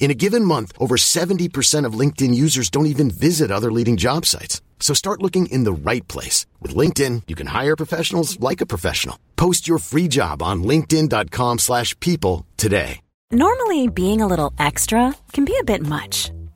In a given month, over 70% of LinkedIn users don't even visit other leading job sites. So start looking in the right place. With LinkedIn, you can hire professionals like a professional. Post your free job on linkedin.com slash people today. Normally, being a little extra can be a bit much.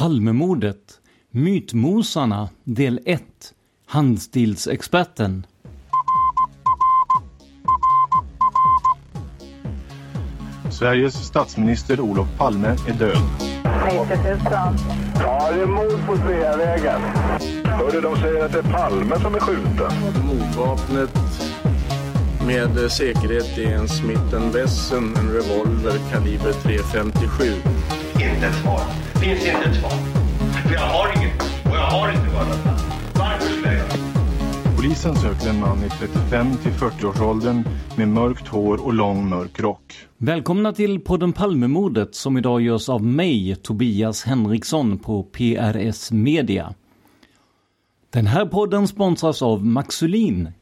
Palmemordet Mytmosarna del 1 Handstilsexperten Sveriges statsminister Olof Palme är död. 90 000. Ja, det är mord på Sveavägen. Hörde de säger att det är Palme som är skjuten. Mordvapnet med säkerhet är en Smith Wesson, en revolver kaliber .357. Inte ett svar. Finns inte ett svar. För jag har inget. Och jag har inte varit Varför skulle jag Polisen söker en man i 35 till 40-årsåldern med mörkt hår och lång mörk rock. Välkomna till podden Palmemordet som idag görs av mig, Tobias Henriksson på PRS Media. Den här podden sponsras av Maxulin.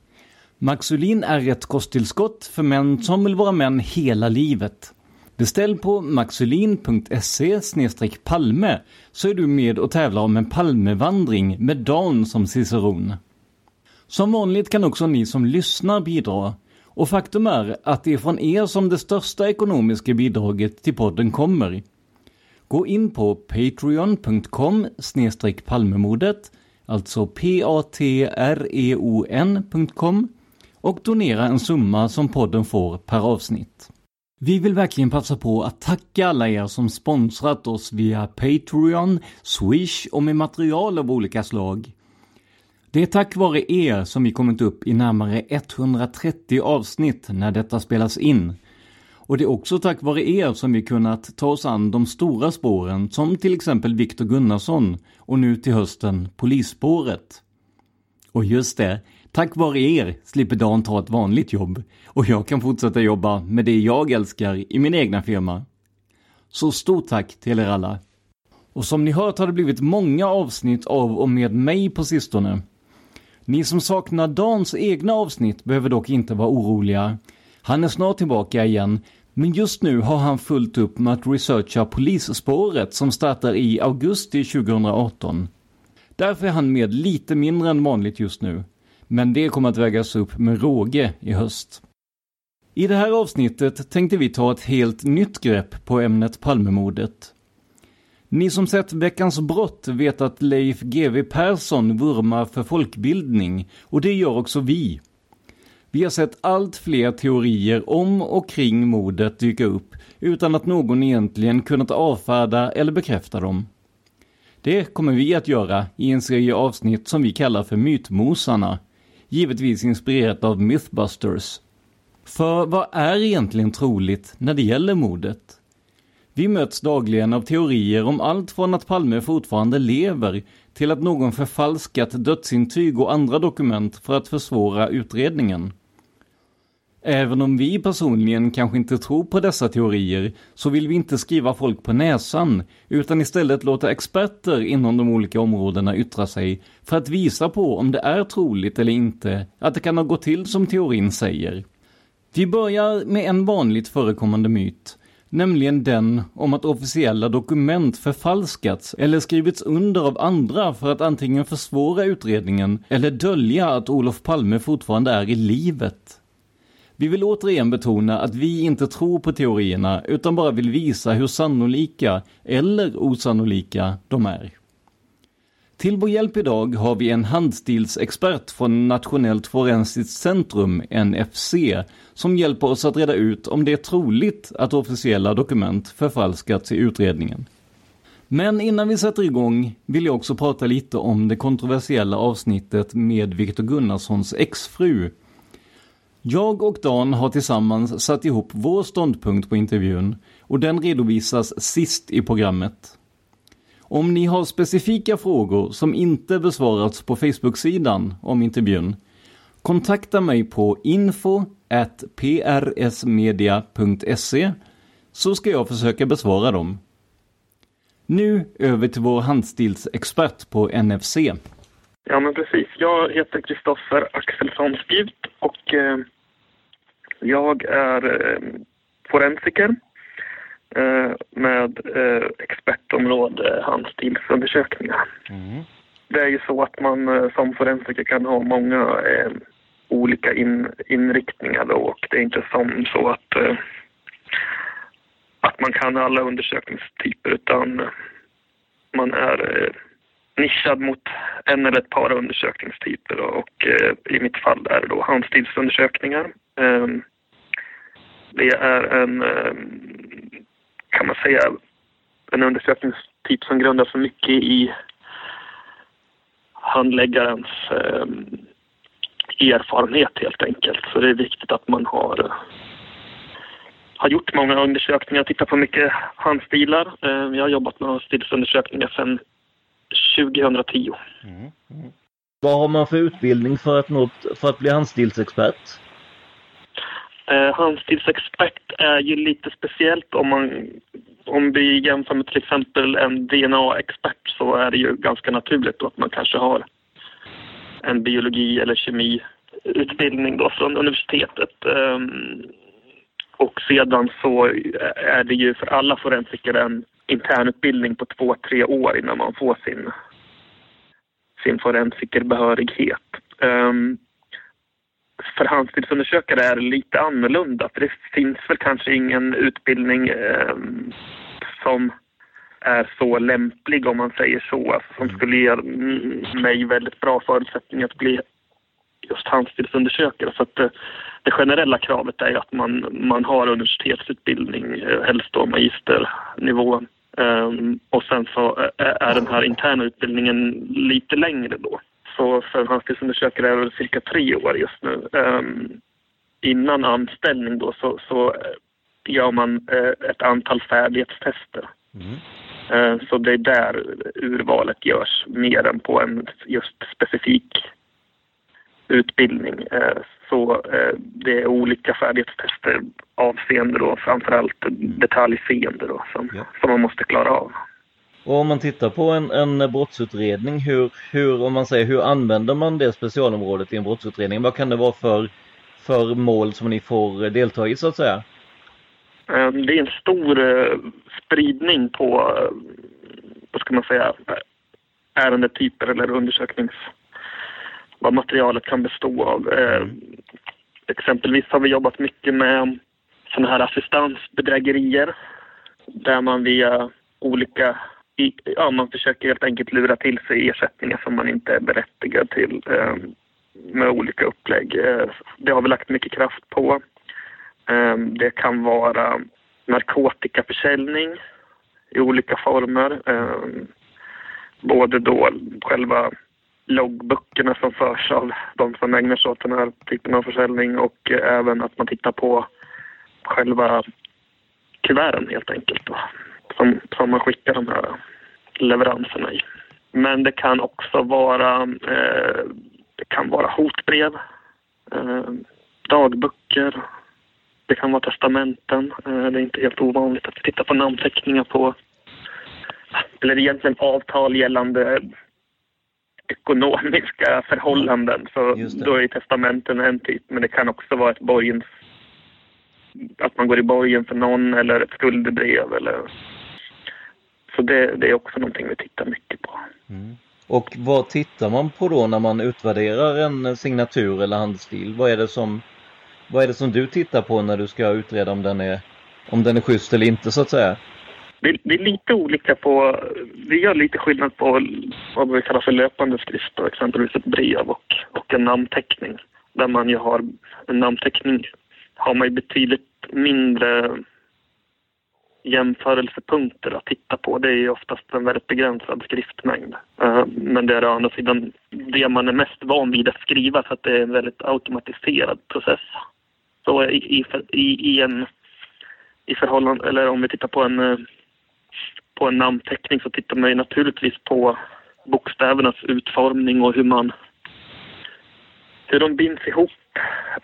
Maxulin är ett kosttillskott för män som vill vara män hela livet. Beställ på maxulin.se palme så är du med och tävlar om en Palmevandring med Dan som ciceron. Som vanligt kan också ni som lyssnar bidra. Och faktum är att det är från er som det största ekonomiska bidraget till podden kommer. Gå in på patreon.com palmemodet, alltså p-a-t-r-e-o-n.com och donera en summa som podden får per avsnitt. Vi vill verkligen passa på att tacka alla er som sponsrat oss via Patreon, Swish och med material av olika slag. Det är tack vare er som vi kommit upp i närmare 130 avsnitt när detta spelas in. Och det är också tack vare er som vi kunnat ta oss an de stora spåren som till exempel Viktor Gunnarsson och nu till hösten Polisspåret. Och just det, tack vare er slipper Dan ta ett vanligt jobb och jag kan fortsätta jobba med det jag älskar i min egna firma. Så stort tack till er alla! Och som ni hört har det blivit många avsnitt av och med mig på sistone. Ni som saknar Dans egna avsnitt behöver dock inte vara oroliga. Han är snart tillbaka igen, men just nu har han fullt upp med att researcha polisspåret som startar i augusti 2018. Därför är han med lite mindre än vanligt just nu. Men det kommer att vägas upp med råge i höst. I det här avsnittet tänkte vi ta ett helt nytt grepp på ämnet Palmemordet. Ni som sett Veckans brott vet att Leif GW Persson vurmar för folkbildning och det gör också vi. Vi har sett allt fler teorier om och kring mordet dyka upp utan att någon egentligen kunnat avfärda eller bekräfta dem. Det kommer vi att göra i en serie avsnitt som vi kallar för Mytmosarna, givetvis inspirerat av Mythbusters. För vad är egentligen troligt när det gäller mordet? Vi möts dagligen av teorier om allt från att Palme fortfarande lever till att någon förfalskat dödsintyg och andra dokument för att försvåra utredningen. Även om vi personligen kanske inte tror på dessa teorier så vill vi inte skriva folk på näsan utan istället låta experter inom de olika områdena yttra sig för att visa på om det är troligt eller inte att det kan ha gått till som teorin säger. Vi börjar med en vanligt förekommande myt, nämligen den om att officiella dokument förfalskats eller skrivits under av andra för att antingen försvåra utredningen eller dölja att Olof Palme fortfarande är i livet. Vi vill återigen betona att vi inte tror på teorierna utan bara vill visa hur sannolika eller osannolika de är. Till vår hjälp idag har vi en handstilsexpert från Nationellt forensiskt centrum, NFC, som hjälper oss att reda ut om det är troligt att officiella dokument förfalskats i utredningen. Men innan vi sätter igång vill jag också prata lite om det kontroversiella avsnittet med Viktor Gunnarssons exfru jag och Dan har tillsammans satt ihop vår ståndpunkt på intervjun och den redovisas sist i programmet. Om ni har specifika frågor som inte besvarats på Facebook-sidan om intervjun, kontakta mig på info prsmedia.se så ska jag försöka besvara dem. Nu över till vår handstilsexpert på NFC. Ja, men precis. Jag heter Kristoffer Axelsson Spjut och eh, jag är eh, forensiker eh, med eh, expertområde handstilsundersökningar. Mm. Det är ju så att man som forensiker kan ha många olika in, inriktningar då, och det är inte som så att, att man kan alla undersökningstyper utan man är nischad mot en eller ett par undersökningstyper och i mitt fall är det då handstilsundersökningar. Ehm, det är en, ehm, kan man säga, en undersökningstyp som grundar sig mycket i handläggarens ehm, erfarenhet helt enkelt. Så det är viktigt att man har har gjort många undersökningar, tittat på mycket handstilar. Jag har jobbat med handstilsundersökningar sedan 2010. Mm. Mm. Vad har man för utbildning för att, nå, för att bli handstilsexpert? Eh, handstilsexpert är ju lite speciellt om man om vi jämför med till exempel en DNA-expert så är det ju ganska naturligt att man kanske har en biologi eller kemiutbildning då från universitetet. Ehm, och sedan så är det ju för alla forensiker en internutbildning på två, tre år innan man får sin, sin forensikerbehörighet. Um, ehm, för handstilsundersökare är lite annorlunda. För det finns väl kanske ingen utbildning um, som är så lämplig om man säger så, alltså, som skulle ge mig väldigt bra förutsättningar att bli just handstilsundersökare. Så att det, det generella kravet är att man, man har universitetsutbildning, eh, helst då magisternivå. Um, och sen så är den här interna utbildningen lite längre då. Så för hastighetsundersökare är det cirka tre år just nu. Um, innan anställning då så, så gör man uh, ett antal färdighetstester. Mm. Uh, så det är där urvalet görs mer än på en just specifik utbildning. Uh, så det är olika färdighetstester avseende då framförallt detaljseende då som, ja. som man måste klara av. Och om man tittar på en, en brottsutredning, hur, hur, om man säger, hur använder man det specialområdet i en brottsutredning? Vad kan det vara för, för mål som ni får delta i så att säga? Ehm, det är en stor eh, spridning på, eh, vad ska man säga, ärendetyper eller undersöknings... vad materialet kan bestå av. Ehm, exempelvis har vi jobbat mycket med sådana här assistansbedrägerier där man via olika ja, man försöker helt enkelt lura till sig ersättningar som man inte är berättigad till eh, med olika upplägg. Eh, det har vi lagt mycket kraft på. Eh, det kan vara narkotikaförsäljning i olika former. Eh, både då själva loggböckerna som förs av de som ägnar sig åt den här typen av försäljning och eh, även att man tittar på själva kuverten helt enkelt. Då som, som man skickar de här leveranserna i. Men det kan också vara, eh, det kan vara hotbrev, eh, dagböcker, Det kan vara testamenten. Eh, det är inte helt ovanligt att vi tittar på namnteckningar på eller egentligen avtal gällande ekonomiska förhållanden. Så då är testamenten en typ, men det kan också vara ett borgens... Att man går i borgen för någon eller ett skuldebrev eller... Det, det är också någonting vi tittar mycket på. Mm. Och vad tittar man på då när man utvärderar en signatur eller handstil? Vad är det som, vad är det som du tittar på när du ska utreda om den är, om den är schysst eller inte så att säga? Det, det är lite olika på, vi gör lite skillnad på vad vi kallar för löpande skrift, då, exempelvis ett brev och, och en namnteckning. Där man ju har en namnteckning har man ju betydligt mindre jämförelsepunkter att titta på. Det är ju oftast en väldigt begränsad skriftmängd. Eh, men det är å andra sidan det man är mest van vid att skriva för att det är en väldigt automatiserad process. Så i, i, i en i förhållande, eller om vi tittar på en, eh, på en namnteckning så tittar man ju naturligtvis på bokstävernas utformning och hur man hur de binds ihop.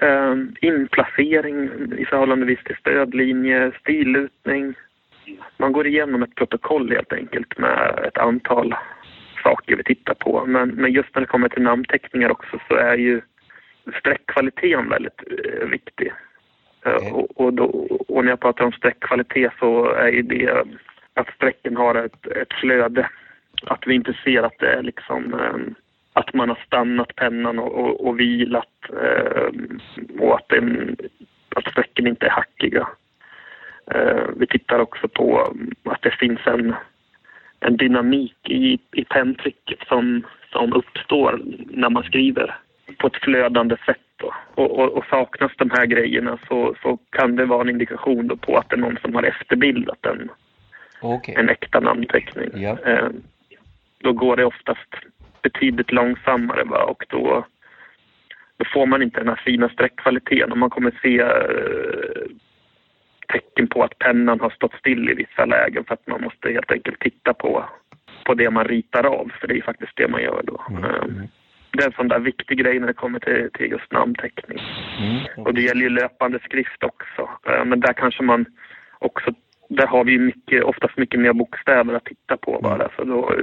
Uh, inplacering i förhållande till stödlinje, stillutning, man går igenom ett protokoll helt enkelt med ett antal saker vi tittar på. Men, men just när det kommer till namnteckningar också så är ju streckkvaliteten väldigt eh, viktig. Eh, okay. Och, och, då, och, när jag pratar om streckkvalitet så är ju det att strecken har ett, ett flöde. Att vi inte ser att det är liksom eh, att man har stannat pennan och, och, och vilat eh, och att, den, att strecken inte är hackiga. Eh, vi tittar också på att det finns en, en dynamik i, i penntrycket som, som uppstår när man skriver på ett flödande sätt. Och, och, och, saknas de här grejerna så, så kan det vara en indikation på att det är någon som har efterbildat en, okay. en äkta namnteckning. Ja. Eh, då går det oftast betydligt långsammare va? och då, då får man inte den här fina streckkvaliteten. Och man kommer se eh, tecken på att pennan har stått still i vissa lägen för att man måste helt enkelt titta på, på det man ritar av, för det är faktiskt det man gör då. Mm. Mm. Det är en sån där viktig grej när det kommer till, till just namnteckning. Mm. Och det gäller ju löpande skrift också. Eh, men där kanske man också, där har vi mycket, oftast mycket mer bokstäver att titta på bara, mm. så då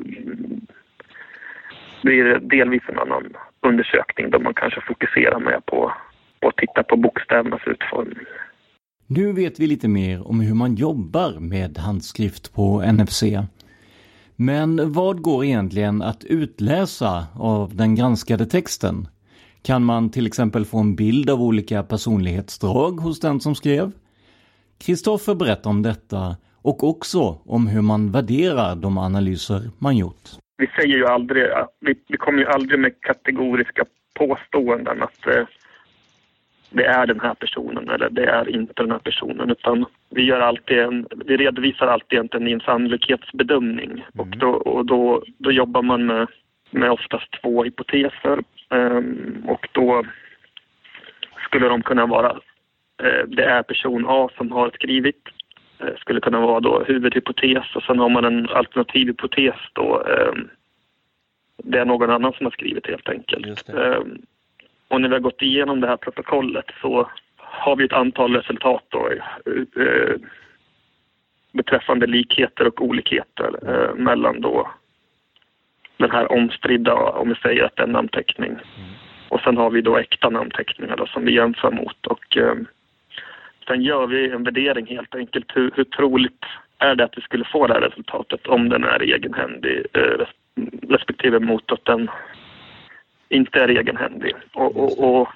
blir det delvis en annan undersökning då man kanske fokuserar mer på, på att titta på bokstävernas utformning. Nu vet vi lite mer om hur man jobbar med handskrift på NFC. Men vad går egentligen att utläsa av den granskade texten? Kan man till exempel få en bild av olika personlighetsdrag hos den som skrev? Kristoffer berättar om detta och också om hur man värderar de analyser man gjort. Vi säger ju aldrig, vi, vi kommer ju aldrig med kategoriska påståenden att eh, det är den här personen eller det är inte den här personen. Utan vi, gör alltid en, vi redovisar alltid egentligen en sannolikhetsbedömning mm. och, då, och då, då jobbar man med, med oftast två hypoteser. Um, och då skulle de kunna vara uh, det är person A som har skrivit skulle kunna vara då huvudhypotes och sen har man en alternativ hypotes då um, det är någon annan som har skrivit helt enkelt. Um, och när vi har gått igenom det här protokollet så har vi ett antal resultat då, eh, beträffande likheter och olikheter eh, mellan då den här omstridda, om vi säger att det är en namnteckning. Mm. Och sen har vi då äkta namnteckningar då, som vi jämför mot. Och, eh, sen gör vi en värdering helt enkelt. Hur, hur troligt är det att vi skulle få det här resultatet om den är egenhändig eh, respektive mot att den inte är egenhändig. Och, och, och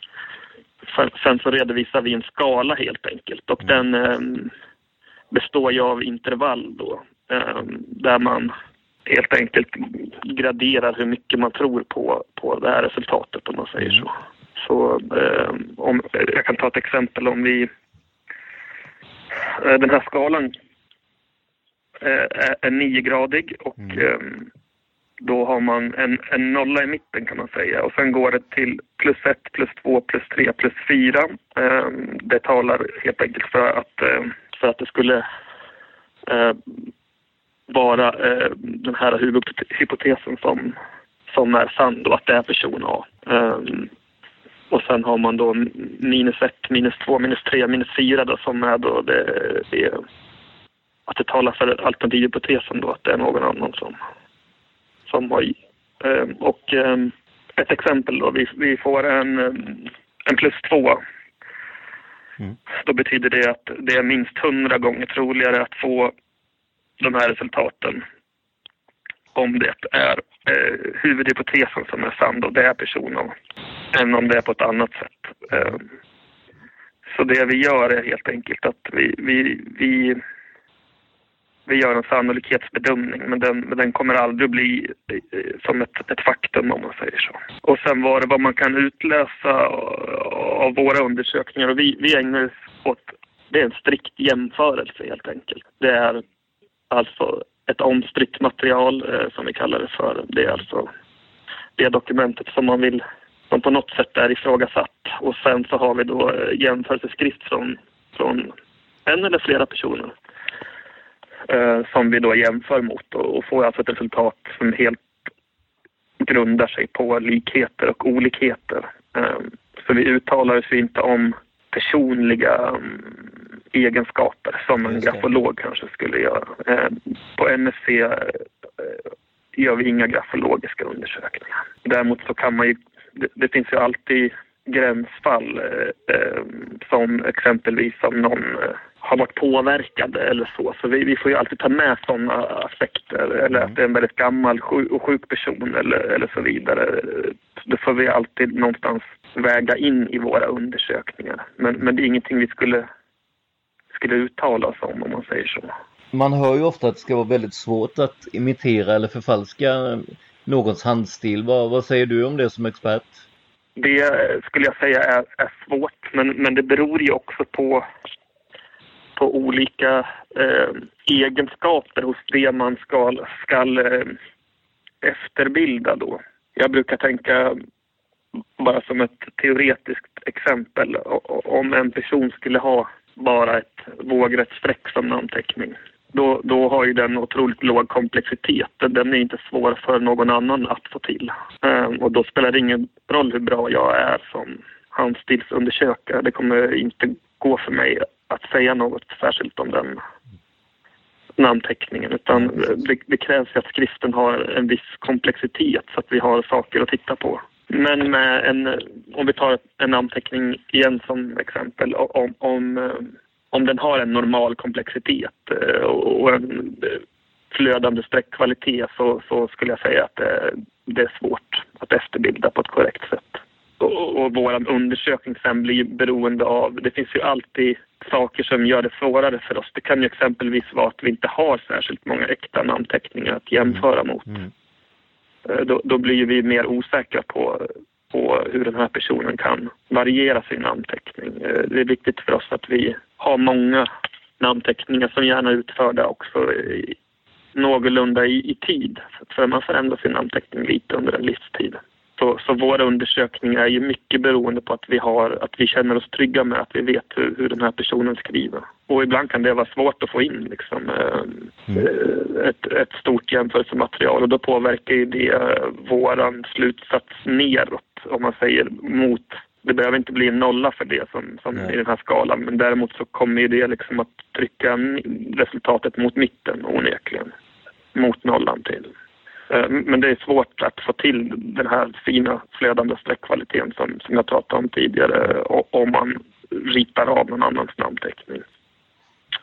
sen så redovisar vi en skala helt enkelt och mm. den um, består ju av intervall då um, där man helt enkelt graderar hur mycket man tror på, på det här resultatet om man säger mm. så. Så um, om, jag kan ta ett exempel om vi den här skalan uh, är, niogradig och mm då har man en, en nolla i mitten kan man säga och sen går det till plus 1, plus 2, plus 3, plus 4. Eh, det talar helt enkelt för att, eh, för att det skulle eh, vara eh, den här huvudhypotesen som, som är sann då, att det är person A. Ehm, och sen har man då minus ett, minus två, minus tre, minus fyra då som är då det, det att det talar för alternativhypotesen då att det är någon annan som, som har eh, och eh, ett exempel då, vi, vi får en, en plus två. Mm. Då betyder det att det är minst hundra gånger troligare att få de här resultaten om det är eh, huvudhypotesen som är sann och det är personen än om det är på ett annat sätt. Eh, så det vi gör är helt enkelt att vi, vi, vi, vi gör en sannolikhetsbedömning men den, men den kommer aldrig att bli eh, som ett, ett faktum om man säger så. Och sen var det vad man kan utläsa av våra undersökningar och vi, vi ägnar oss åt, det är en strikt jämförelse helt enkelt. Det är alltså ett omstritt material eh, som vi kallar det för. Det är alltså det dokumentet som man vill, som på något sätt är ifrågasatt. Och sen så har vi då eh, jämförelseskrift från, från en eller flera personer eh, som vi då jämför mot och, och får alltså ett resultat som helt grundar sig på likheter och olikheter. Eh, så vi uttalar oss inte om personliga um, egenskaper som en grafolog kanske skulle göra. Eh, på NSC eh, gör vi inga grafologiska undersökningar. Däremot så kan man ju, det, det finns ju alltid gränsfall eh, som exempelvis om någon har varit påverkad eller så. Så vi, vi får ju alltid ta med sådana aspekter. Eller att det är en väldigt gammal och sjuk person eller, eller så vidare. Det får vi alltid någonstans väga in i våra undersökningar. Men, men det är ingenting vi skulle skulle uttala sig om, om man säger så. Man hör ju ofta att det ska vara väldigt svårt att imitera eller förfalska någons handstil. Vad, vad säger du om det som expert? Det skulle jag säga är, är svårt, men, men det beror ju också på, på olika eh, egenskaper hos det man ska, ska eh, efterbilda då. Jag brukar tänka, bara som ett teoretiskt exempel, om en person skulle ha bara ett vågrätt streck som namnteckning. Då, då har ju den otroligt låg komplexitet. Den är inte svår för någon annan att få till. Um, och då spelar det ingen roll hur bra jag är som handstilsundersökare. Det kommer inte gå för mig att säga något särskilt om den namnteckningen utan det, det krävs att skriften har en viss komplexitet så att vi har saker att titta på. Men med en, om vi tar en namnteckning igen som exempel, om, om, eh, om den har en normal komplexitet eh, och en eh, flödande streckkvalitet så, så skulle jag säga att det, det är svårt att efterbilda på ett korrekt sätt. Och, och vår undersökning sen blir beroende av, det finns ju alltid saker som gör det svårare för oss. Det kan ju exempelvis vara att vi inte har särskilt många äkta namnteckningar att jämföra mot. Mm. mm. Eh, då, då blir vi mer osäkra på, på hur den här personen kan variera sin namnteckning. Eh, det är viktigt för oss att vi har många namnteckningar som gärna är utförda också i, någorlunda i, i tid. För man förändrar sin namnteckning lite under en livstid. Så, så våra undersökningar är ju mycket beroende på att vi, har, att vi känner oss trygga med att vi vet hur, hur den här personen skriver. Och ibland kan det vara svårt att få in liksom, eh, mm. ett, ett stort jämförelsematerial och då påverkar ju det eh, våran slutsats neråt, om man säger mot det behöver inte bli en nolla för det som, som i den här skalan men däremot så kommer det liksom att trycka resultatet mot mitten onekligen. Mot nollan till. Eh, men det är svårt att få till den här fina flödande streckkvaliteten som, som jag pratade om tidigare om man ritar av någon annans namnteckning.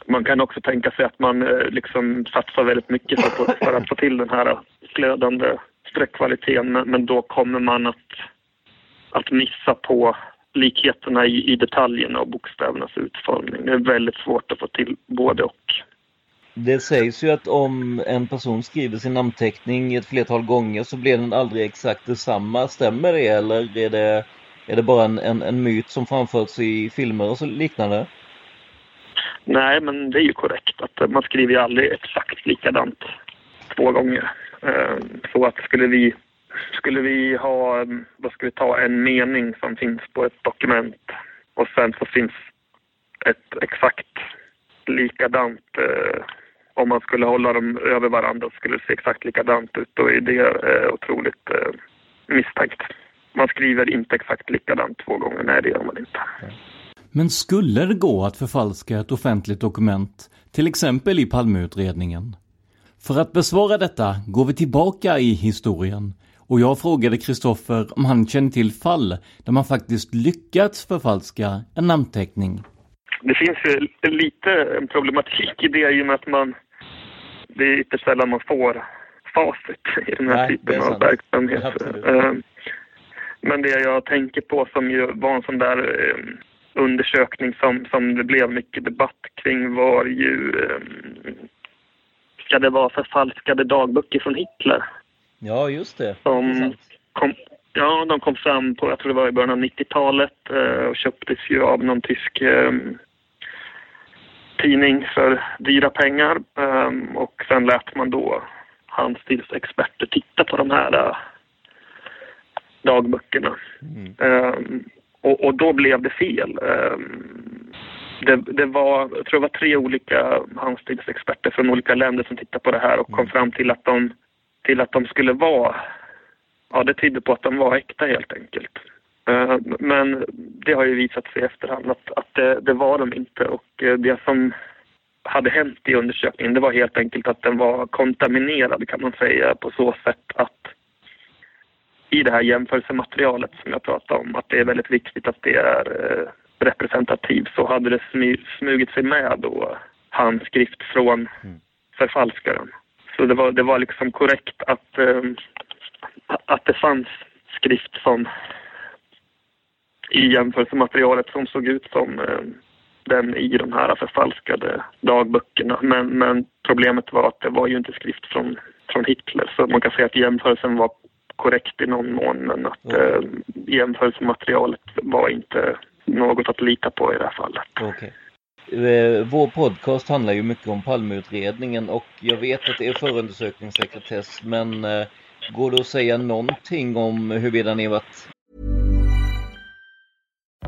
Man kan också tänka sig att man eh, liksom satsar väldigt mycket för, för att få till den här flödande streckkvaliteten men då kommer man att, att missa på likheterna i, i detaljerna och bokstävernas utformning. Det är väldigt svårt att få till både och. Det sägs ju att om en person skriver sin namnteckning ett flertal gånger så blir den aldrig exakt detsamma. Stämmer det eller är det, är det bara en, en, en myt som framförts i filmer och så liknande? Nej, men det är ju korrekt att man skriver ju aldrig exakt likadant två gånger. Ehm, så att skulle vi, skulle vi ha, då ska vi ta, en mening som finns på ett dokument och sen så finns ett exakt likadant eh, om man skulle hålla dem över varandra skulle det se exakt likadant ut. Då är det eh, otroligt eh, misstänkt. man skriver inte exakt likadant två gånger. Nej, det gör man inte. Men skulle det gå att förfalska ett offentligt dokument, till exempel i Palmeutredningen? För att besvara detta går vi tillbaka i historien och jag frågade Kristoffer om han känner till fall där man faktiskt lyckats förfalska en namnteckning. Det finns ju lite en problematik i det i och med att man... Det är ytterst sällan man får facit i den här Nej, typen av verksamhet. Eh, Men det jag tänker på som ju var en sån där eh, undersökning som, som det blev mycket debatt kring var ju... eh, Ska det vara förfalskade dagböcker från Hitler? Ja, just det. Som kom, ja, de kom fram på, jag tror det var i början av 90-talet eh, och köptes ju av någon tysk tidning för dyra pengar. Eh, och sen lät man då handstilsexperter titta på de här eh, dagböckerna. Mm. Eh, och, och då blev det fel. Eh, det, det var, jag tror det var tre olika handstilsexperter från olika länder som tittade på det här och kom fram till att de, till att de skulle vara, ja det tydde på att de var äkta helt enkelt. Eh, Men det har ju visat sig i efterhand att, att det, det var de inte och eh, det som hade hänt i undersökningen det var helt enkelt att den var kontaminerad kan man säga på så sätt att i det här jämförelsematerialet som jag pratade om att det är väldigt viktigt att det är eh, representativt så hade det smugit sig med då handskrift från förfalskaren. Så det var, det var liksom korrekt att, att det fanns skrift som i jämförelsematerialet som såg ut som eh, den i de här förfalskade dagböckerna. Men, men problemet var att det var ju inte skrift från, från Hitler så man kan säga att jämförelsen var korrekt i någon mån men att eh, jämförelsematerialet var inte något att lita på i det här fallet. Okej. Eh, Vår podcast handlar ju mycket om Palmeutredningen och jag vet att det är förundersökningssekretess men eh, går det att säga någonting om huruvida ni varit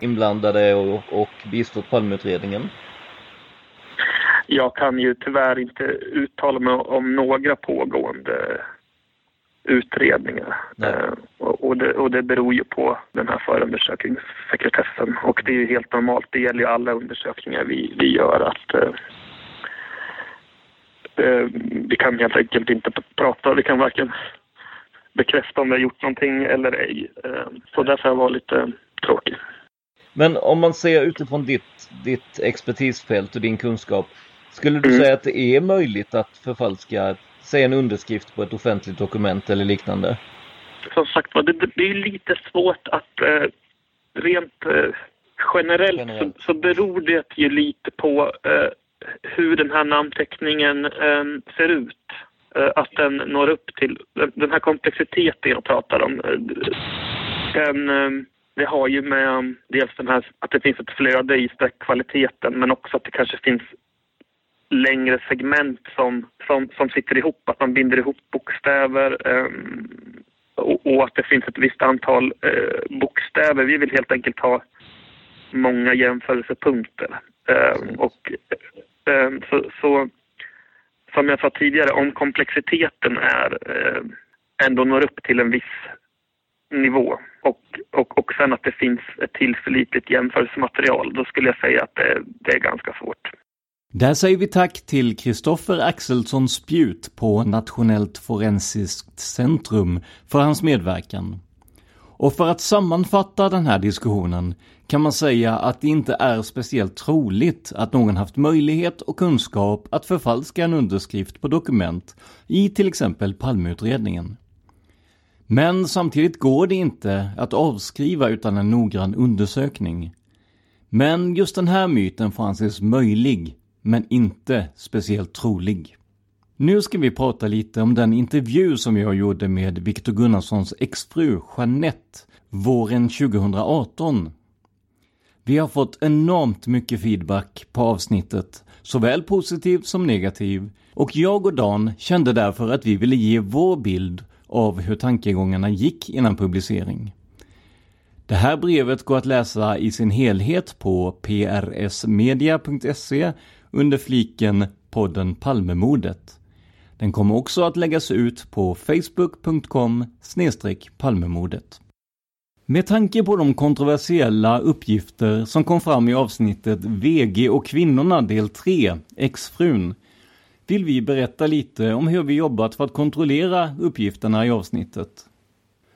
Inblandade och, och bistått Palmeutredningen? Jag kan ju tyvärr inte uttala mig om några pågående utredningar. Eh, och, och, det, och det beror ju på den här förundersökningssekretessen. Och det är ju helt normalt, det gäller ju alla undersökningar vi, vi gör att eh, eh, vi kan helt enkelt inte prata, vi kan varken bekräfta om vi har gjort någonting eller ej. Eh, så därför har jag varit lite tråkig. Men om man ser utifrån ditt, ditt expertisfält och din kunskap, skulle du Mm. säga att det är möjligt att förfalska, säg en underskrift på ett offentligt dokument eller liknande? som sagt var, det, det är lite svårt att eh, rent eh, generellt, Generellt. Så, så beror det ju lite på eh, hur den här namnteckningen eh, ser ut. Eh, att den når upp till den- här komplexiteten jag pratar om. eh, Den, eh, det har ju med dels den här, att det finns ett flöde i sträckkvaliteten men också att det kanske finns längre segment som, som, som sitter ihop, att man binder ihop bokstäver um, och, och, att det finns ett visst antal uh, bokstäver. Vi vill helt enkelt ha många jämförelsepunkter. Um, och, um, så, så, som jag sa tidigare, om komplexiteten är uh, ändå når upp till en viss nivå och, och, och sen att det finns ett tillförlitligt jämförelsematerial, då skulle jag säga att det, det är ganska svårt. Där säger vi tack till Kristoffer Axelsson Spjut på Nationellt forensiskt centrum för hans medverkan. Och för att sammanfatta den här diskussionen kan man säga att det inte är speciellt troligt att någon haft möjlighet och kunskap att förfalska en underskrift på dokument i till exempel Palmeutredningen. Men samtidigt går det inte att avskriva utan en noggrann undersökning. Men just den här myten får anses möjlig, men inte speciellt trolig. Nu ska vi prata lite om den intervju som jag gjorde med Viktor Gunnarssons exfru Jeanette våren 2018. Vi har fått enormt mycket feedback på avsnittet, såväl positiv som negativ, och jag och Dan kände därför att vi ville ge vår bild av hur tankegångarna gick innan publicering. Det här brevet går att läsa i sin helhet på prsmedia.se under fliken podden Palmemordet. Den kommer också att läggas ut på facebook.com palmemordet. Med tanke på de kontroversiella uppgifter som kom fram i avsnittet VG och kvinnorna del 3, Exfrun, vill vi berätta lite om hur vi jobbat för att kontrollera uppgifterna i avsnittet.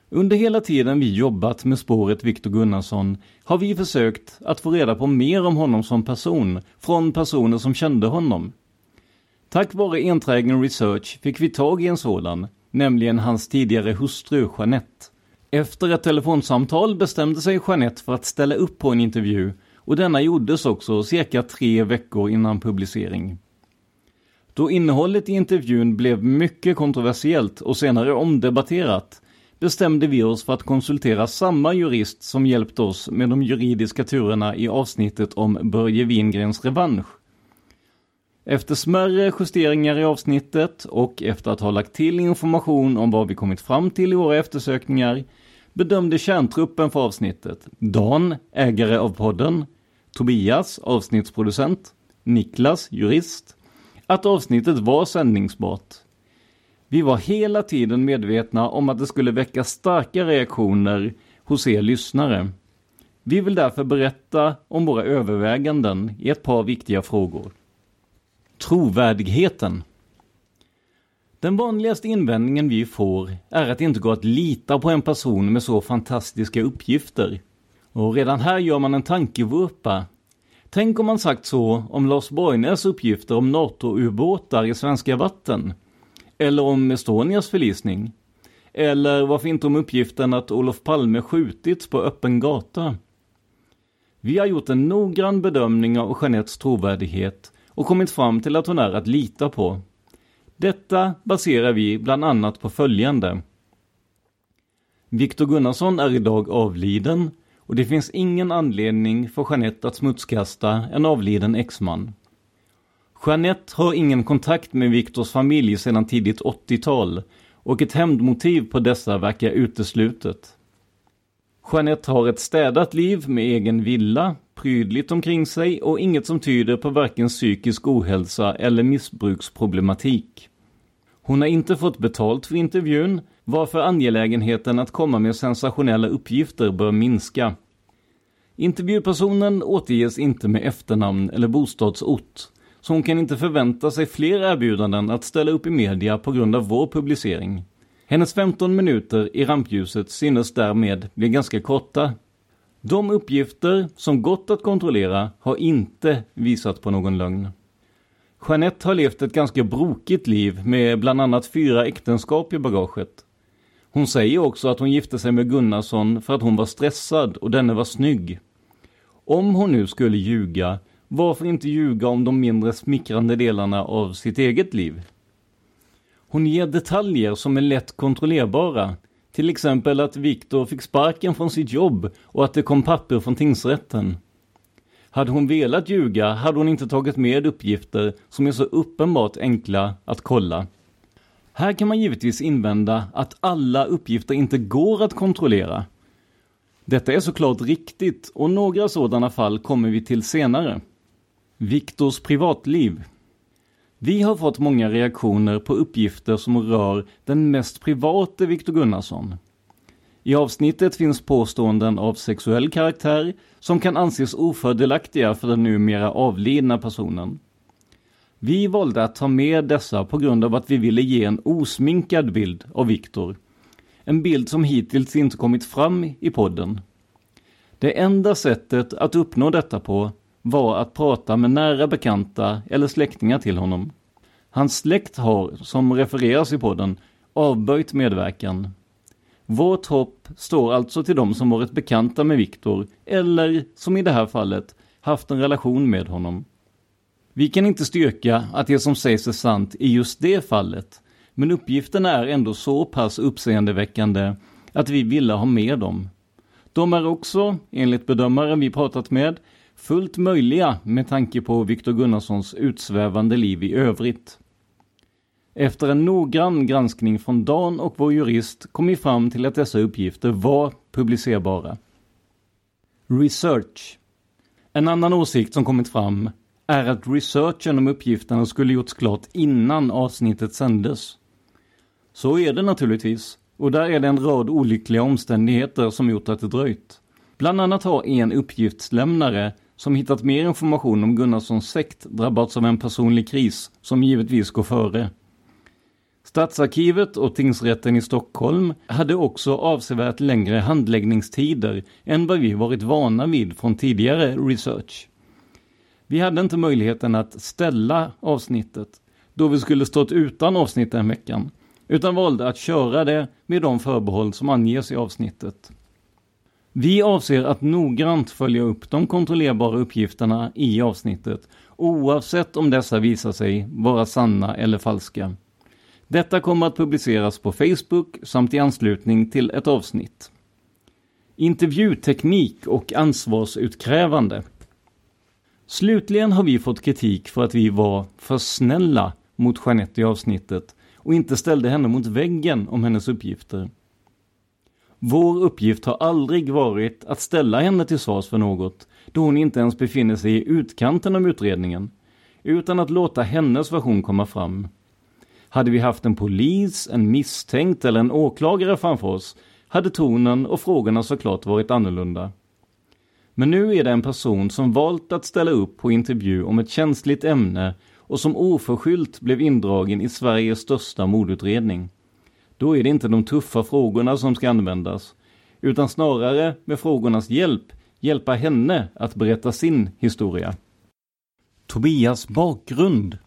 Under hela tiden vi jobbat med spåret Viktor Gunnarsson har vi försökt att få reda på mer om honom som person från personer som kände honom. Tack vare enträgen research fick vi tag i en sådan, nämligen hans tidigare hustru Jeanette. Efter ett telefonsamtal bestämde sig Jeanette för att ställa upp på en intervju och denna gjordes också cirka tre veckor innan publicering. Då innehållet i intervjun blev mycket kontroversiellt och senare omdebatterat bestämde vi oss för att konsultera samma jurist som hjälpt oss med de juridiska turerna i avsnittet om Börje Wingrens revansch. Efter smärre justeringar i avsnittet och efter att ha lagt till information om vad vi kommit fram till i våra eftersökningar bedömde kärntruppen för avsnittet Dan, ägare av podden, Tobias, avsnittsproducent, Niklas, jurist, att avsnittet var sändningsbart. Vi var hela tiden medvetna om att det skulle väcka starka reaktioner hos er lyssnare. Vi vill därför berätta om våra överväganden i ett par viktiga frågor. Trovärdigheten. Den vanligaste invändningen vi får är att det inte går att lita på en person med så fantastiska uppgifter. Och redan här gör man en tankevurpa Tänk om man sagt så om Lars Borgnäs uppgifter om NATO-ubåtar i svenska vatten. Eller om Estonias förlisning. Eller varför inte om uppgiften att Olof Palme skjutits på öppen gata. Vi har gjort en noggrann bedömning av Jeanettes trovärdighet och kommit fram till att hon är att lita på. Detta baserar vi bland annat på följande. Viktor Gunnarsson är idag avliden och det finns ingen anledning för Jeanette att smutskasta en avliden exman. Jeanette har ingen kontakt med Viktors familj sedan tidigt 80-tal och ett hämndmotiv på dessa verkar uteslutet. Jeanette har ett städat liv med egen villa, prydligt omkring sig och inget som tyder på varken psykisk ohälsa eller missbruksproblematik. Hon har inte fått betalt för intervjun, varför angelägenheten att komma med sensationella uppgifter bör minska. Intervjupersonen återges inte med efternamn eller bostadsort, så hon kan inte förvänta sig fler erbjudanden att ställa upp i media på grund av vår publicering. Hennes 15 minuter i rampljuset synes därmed bli ganska korta. De uppgifter som gått att kontrollera har inte visat på någon lögn. Jeanette har levt ett ganska brokigt liv med bland annat fyra äktenskap i bagaget. Hon säger också att hon gifte sig med Gunnarsson för att hon var stressad och denne var snygg. Om hon nu skulle ljuga, varför inte ljuga om de mindre smickrande delarna av sitt eget liv? Hon ger detaljer som är lätt kontrollerbara, Till exempel att Viktor fick sparken från sitt jobb och att det kom papper från tingsrätten. Hade hon velat ljuga hade hon inte tagit med uppgifter som är så uppenbart enkla att kolla. Här kan man givetvis invända att alla uppgifter inte går att kontrollera. Detta är såklart riktigt och några sådana fall kommer vi till senare. Viktors privatliv. Vi har fått många reaktioner på uppgifter som rör den mest private Viktor Gunnarsson. I avsnittet finns påståenden av sexuell karaktär som kan anses ofördelaktiga för den numera avlidna personen. Vi valde att ta med dessa på grund av att vi ville ge en osminkad bild av Viktor. En bild som hittills inte kommit fram i podden. Det enda sättet att uppnå detta på var att prata med nära bekanta eller släktingar till honom. Hans släkt har, som refereras i podden, avböjt medverkan. Vårt hopp står alltså till de som varit bekanta med Viktor eller, som i det här fallet, haft en relation med honom. Vi kan inte styrka att det som sägs är sant i just det fallet, men uppgifterna är ändå så pass uppseendeväckande att vi ville ha med dem. De är också, enligt bedömare vi pratat med, fullt möjliga med tanke på Viktor Gunnarssons utsvävande liv i övrigt. Efter en noggrann granskning från Dan och vår jurist kom vi fram till att dessa uppgifter var publicerbara. Research. En annan åsikt som kommit fram är att researchen om uppgifterna skulle gjorts klart innan avsnittet sändes. Så är det naturligtvis, och där är det en rad olyckliga omständigheter som gjort att det dröjt. Bland annat har en uppgiftslämnare som hittat mer information om Gunnarssons sekt drabbats av en personlig kris som givetvis går före. Stadsarkivet och tingsrätten i Stockholm hade också avsevärt längre handläggningstider än vad vi varit vana vid från tidigare research. Vi hade inte möjligheten att ställa avsnittet då vi skulle stått utan avsnitt den veckan, utan valde att köra det med de förbehåll som anges i avsnittet. Vi avser att noggrant följa upp de kontrollerbara uppgifterna i avsnittet, oavsett om dessa visar sig vara sanna eller falska. Detta kommer att publiceras på Facebook samt i anslutning till ett avsnitt. Intervjuteknik och ansvarsutkrävande. Slutligen har vi fått kritik för att vi var för snälla mot Jeanette i avsnittet och inte ställde henne mot väggen om hennes uppgifter. Vår uppgift har aldrig varit att ställa henne till svars för något, då hon inte ens befinner sig i utkanten av utredningen, utan att låta hennes version komma fram. Hade vi haft en polis, en misstänkt eller en åklagare framför oss hade tonen och frågorna såklart varit annorlunda. Men nu är det en person som valt att ställa upp på intervju om ett känsligt ämne och som oförskyllt blev indragen i Sveriges största mordutredning. Då är det inte de tuffa frågorna som ska användas, utan snarare med frågornas hjälp hjälpa henne att berätta sin historia. Tobias bakgrund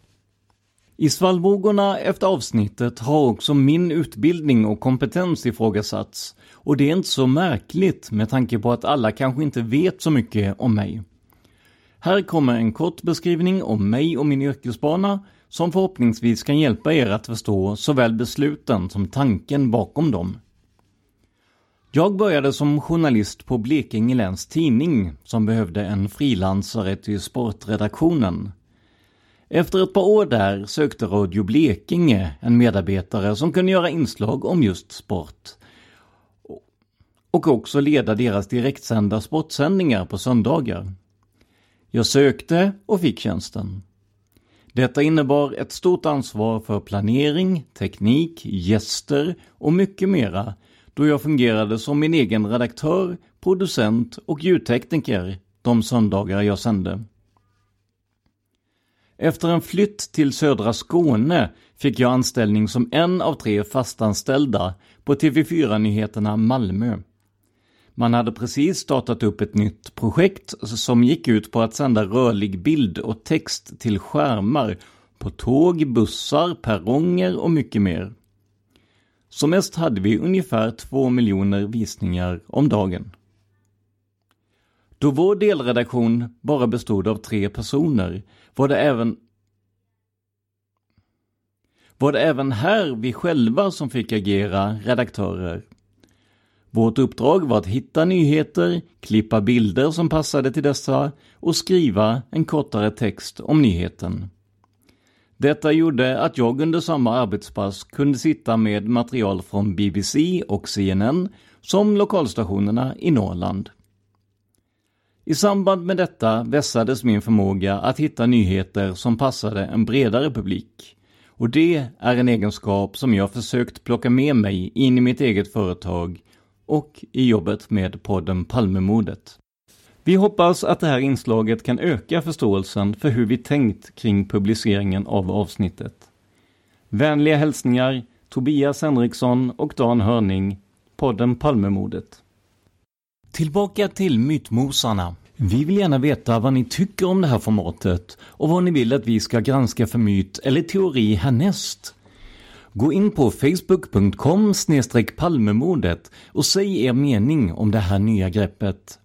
i svallvågorna efter avsnittet har också min utbildning och kompetens ifrågasatts. Och det är inte så märkligt med tanke på att alla kanske inte vet så mycket om mig. Här kommer en kort beskrivning om mig och min yrkesbana som förhoppningsvis kan hjälpa er att förstå såväl besluten som tanken bakom dem. Jag började som journalist på Blekinge Läns Tidning som behövde en frilansare till sportredaktionen. Efter ett par år där sökte Radio Blekinge en medarbetare som kunde göra inslag om just sport. Och också leda deras direktsända sportsändningar på söndagar. Jag sökte och fick tjänsten. Detta innebar ett stort ansvar för planering, teknik, gäster och mycket mera då jag fungerade som min egen redaktör, producent och ljudtekniker de söndagar jag sände. Efter en flytt till södra Skåne fick jag anställning som en av tre fastanställda på TV4-nyheterna Malmö. Man hade precis startat upp ett nytt projekt som gick ut på att sända rörlig bild och text till skärmar på tåg, bussar, perronger och mycket mer. Som mest hade vi ungefär två miljoner visningar om dagen. Då vår delredaktion bara bestod av tre personer var det även var det även här vi själva som fick agera redaktörer. Vårt uppdrag var att hitta nyheter, klippa bilder som passade till dessa och skriva en kortare text om nyheten. Detta gjorde att jag under samma arbetspass kunde sitta med material från BBC och CNN som lokalstationerna i Norrland. I samband med detta vässades min förmåga att hitta nyheter som passade en bredare publik. Och det är en egenskap som jag försökt plocka med mig in i mitt eget företag och i jobbet med podden Palmemordet. Vi hoppas att det här inslaget kan öka förståelsen för hur vi tänkt kring publiceringen av avsnittet. Vänliga hälsningar Tobias Henriksson och Dan Hörning, podden Palmemordet. Tillbaka till Mytmosarna. Vi vill gärna veta vad ni tycker om det här formatet och vad ni vill att vi ska granska för myt eller teori härnäst. Gå in på facebook.com palmemordet och säg er mening om det här nya greppet.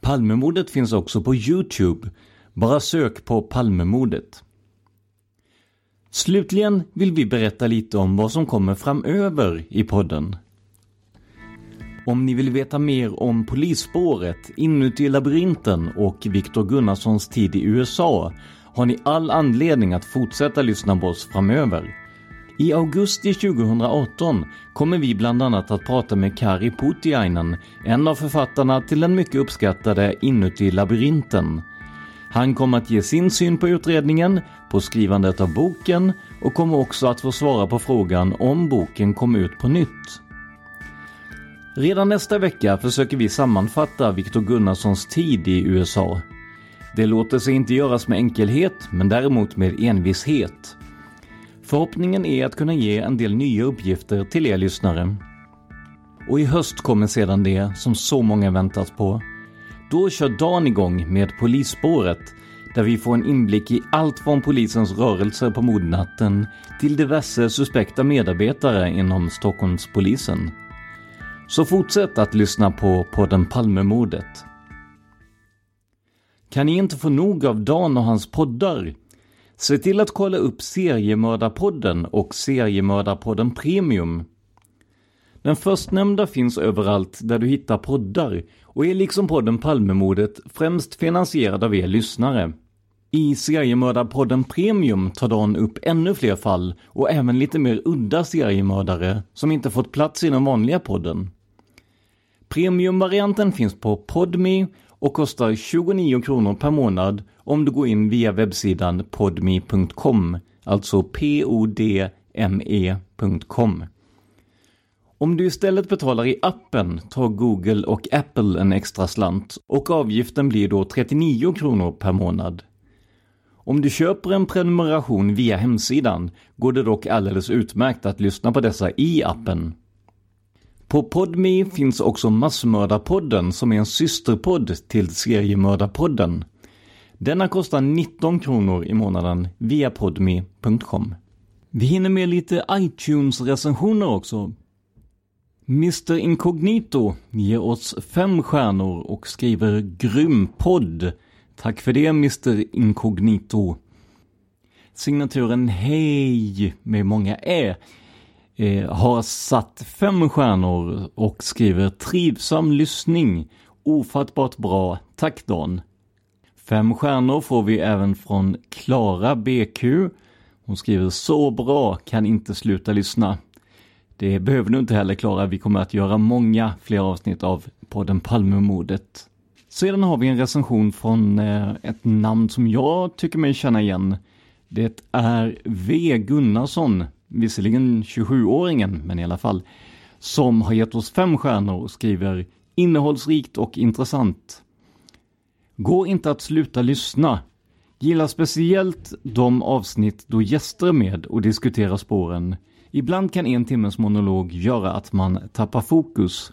Palmemordet finns också på Youtube. Bara sök på Palmemordet. Slutligen vill vi berätta lite om vad som kommer framöver i podden. Om ni vill veta mer om polisspåret, Inuti labyrinten och Viktor Gunnarssons tid i USA har ni all anledning att fortsätta lyssna på oss framöver. I augusti 2018 kommer vi bland annat att prata med Kari Putiainen, en av författarna till den mycket uppskattade Inuti labyrinten. Han kommer att ge sin syn på utredningen, på skrivandet av boken och kommer också att få svara på frågan om boken kom ut på nytt. Redan nästa vecka försöker vi sammanfatta Viktor Gunnarssons tid i USA. Det låter sig inte göras med enkelhet, men däremot med envishet. Förhoppningen är att kunna ge en del nya uppgifter till er lyssnare. Och i höst kommer sedan det som så många väntat på. Då kör Dan igång med Polisspåret där vi får en inblick i allt från polisens rörelser på mordnatten till diverse suspekta medarbetare inom Stockholmspolisen. Så fortsätt att lyssna på podden Palmemordet. Kan ni inte få nog av Dan och hans poddar? Se till att kolla upp Seriemördarpodden och Seriemördarpodden Premium. Den förstnämnda finns överallt där du hittar poddar och är liksom podden Palmemordet främst finansierad av er lyssnare. I Seriemördarpodden Premium tar Dan upp ännu fler fall och även lite mer udda seriemördare som inte fått plats i den vanliga podden. Premiumvarianten finns på Podme och kostar 29 kronor per månad om du går in via webbsidan podme.com, alltså p-o-d-m-e.com. Om du istället betalar i appen tar Google och Apple en extra slant och avgiften blir då 39 kronor per månad. Om du köper en prenumeration via hemsidan går det dock alldeles utmärkt att lyssna på dessa i appen. På Podme finns också Massmördarpodden som är en systerpodd till Seriemördarpodden. Denna kostar 19 kronor i månaden via podme.com. Vi hinner med lite iTunes-recensioner också. Mr Incognito ger oss fem stjärnor och skriver grym podd. Tack för det Mr Incognito. Signaturen Hej med många “e” eh, har satt fem stjärnor och skriver trivsam lyssning. Ofattbart bra. Tack Dan. Fem stjärnor får vi även från Klara BQ. Hon skriver så bra, kan inte sluta lyssna. Det behöver du inte heller Klara, vi kommer att göra många fler avsnitt av podden Palmemordet. Sedan har vi en recension från eh, ett namn som jag tycker mig känna igen. Det är V Gunnarsson visserligen 27-åringen, men i alla fall, som har gett oss fem stjärnor och skriver innehållsrikt och intressant. Går inte att sluta lyssna. Gillar speciellt de avsnitt då gäster är med och diskuterar spåren. Ibland kan en timmes monolog göra att man tappar fokus.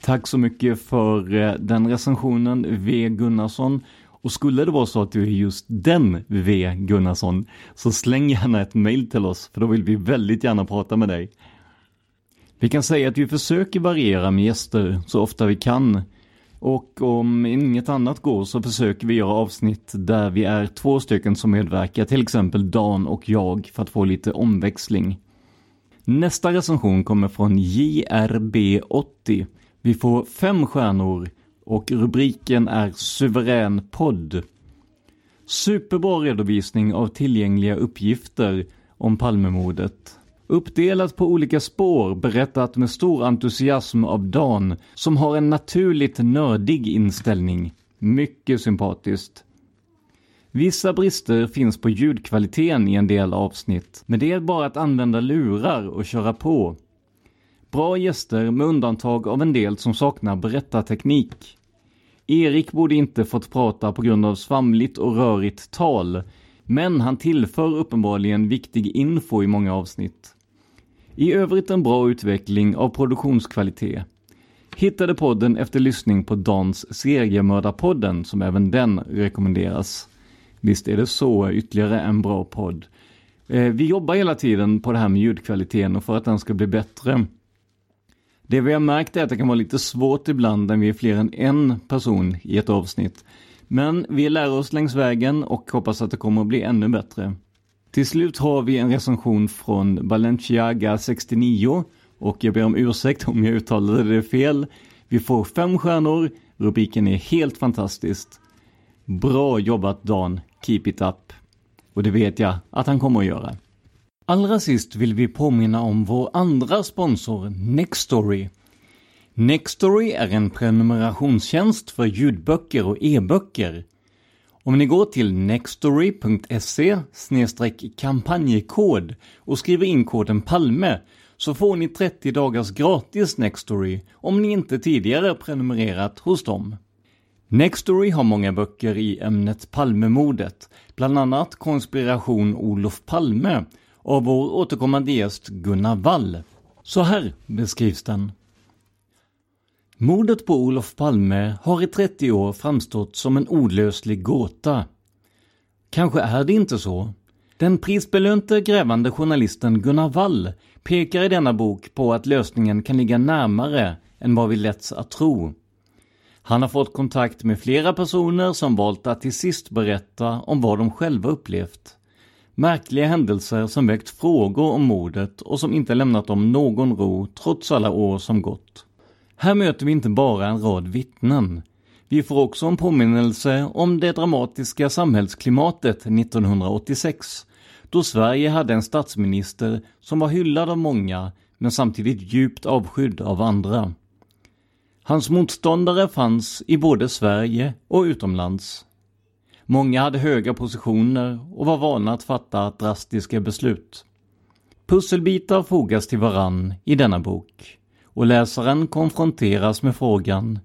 Tack så mycket för eh, den recensionen, V Gunnarsson. Och skulle det vara så att du är just den V Gunnarsson så släng gärna ett mail till oss för då vill vi väldigt gärna prata med dig. Vi kan säga att vi försöker variera med gäster så ofta vi kan. Och om inget annat går så försöker vi göra avsnitt där vi är två stycken som medverkar, till exempel Dan och jag, för att få lite omväxling. Nästa recension kommer från JRB80. Vi får fem stjärnor och rubriken är Suverän podd. Superbra redovisning av tillgängliga uppgifter om Palmemordet. Uppdelat på olika spår berättat med stor entusiasm av Dan som har en naturligt nördig inställning. Mycket sympatiskt. Vissa brister finns på ljudkvaliteten i en del avsnitt, men det är bara att använda lurar och köra på. Bra gäster med undantag av en del som saknar berättarteknik. Erik borde inte fått prata på grund av svamligt och rörigt tal, men han tillför uppenbarligen viktig info i många avsnitt. I övrigt en bra utveckling av produktionskvalitet. Hittade podden efter lyssning på Dans seriemördarpodden som även den rekommenderas. Visst är det så, ytterligare en bra podd. Eh, vi jobbar hela tiden på det här med ljudkvaliteten och för att den ska bli bättre. Det vi har märkt är att det kan vara lite svårt ibland när vi är fler än en person i ett avsnitt. Men vi lär oss längs vägen och hoppas att det kommer att bli ännu bättre. Till slut har vi en recension från Balenciaga 69 och jag ber om ursäkt om jag uttalade det fel. Vi får fem stjärnor, rubriken är helt fantastiskt. Bra jobbat Dan, keep it up. Och det vet jag att han kommer att göra. Allra sist vill vi påminna om vår andra sponsor Nextory. Nextory är en prenumerationstjänst för ljudböcker och e-böcker. Om ni går till nextory.se kampanjkod och skriver in koden PALME så får ni 30 dagars gratis Nextory om ni inte tidigare prenumererat hos dem. Nextory har många böcker i ämnet Palmemordet, bland annat Konspiration Olof Palme av vår återkommande gäst Gunnar Wall. Så här beskrivs den. Mordet på Olof Palme har i 30 år framstått som en olöslig gåta. Kanske är det inte så. Den prisbelönte grävande journalisten Gunnar Wall pekar i denna bok på att lösningen kan ligga närmare än vad vi lätts att tro. Han har fått kontakt med flera personer som valt att till sist berätta om vad de själva upplevt. Märkliga händelser som väckt frågor om mordet och som inte lämnat dem någon ro trots alla år som gått. Här möter vi inte bara en rad vittnen. Vi får också en påminnelse om det dramatiska samhällsklimatet 1986, då Sverige hade en statsminister som var hyllad av många, men samtidigt djupt avskydd av andra. Hans motståndare fanns i både Sverige och utomlands. Många hade höga positioner och var vana att fatta drastiska beslut. Pusselbitar fogas till varann i denna bok och läsaren konfronteras med frågan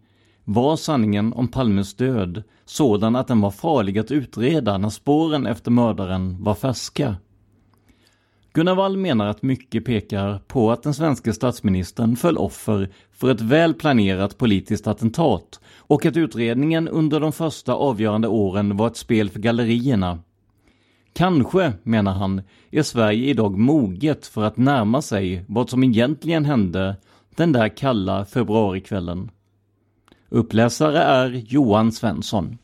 Var sanningen om Palmes död sådan att den var farlig att utreda när spåren efter mördaren var färska? Gunnar Wall menar att mycket pekar på att den svenska statsministern föll offer för ett väl planerat politiskt attentat och att utredningen under de första avgörande åren var ett spel för gallerierna. Kanske, menar han, är Sverige idag moget för att närma sig vad som egentligen hände den där kalla februarikvällen. Uppläsare är Johan Svensson.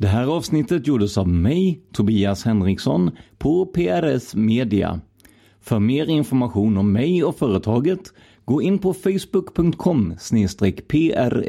Det här avsnittet gjordes av mig, Tobias Henriksson, på PRS Media. För mer information om mig och företaget, gå in på facebook.com prsmedia.se.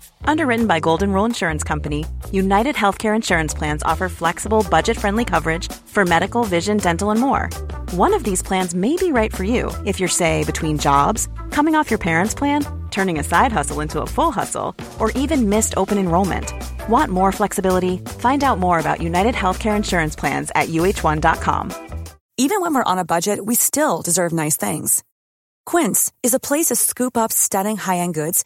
Underwritten by Golden Rule Insurance Company, United Healthcare Insurance Plans offer flexible, budget friendly coverage for medical, vision, dental, and more. One of these plans may be right for you if you're, say, between jobs, coming off your parents' plan, turning a side hustle into a full hustle, or even missed open enrollment. Want more flexibility? Find out more about United Healthcare Insurance Plans at uh1.com. Even when we're on a budget, we still deserve nice things. Quince is a place to scoop up stunning high-end goods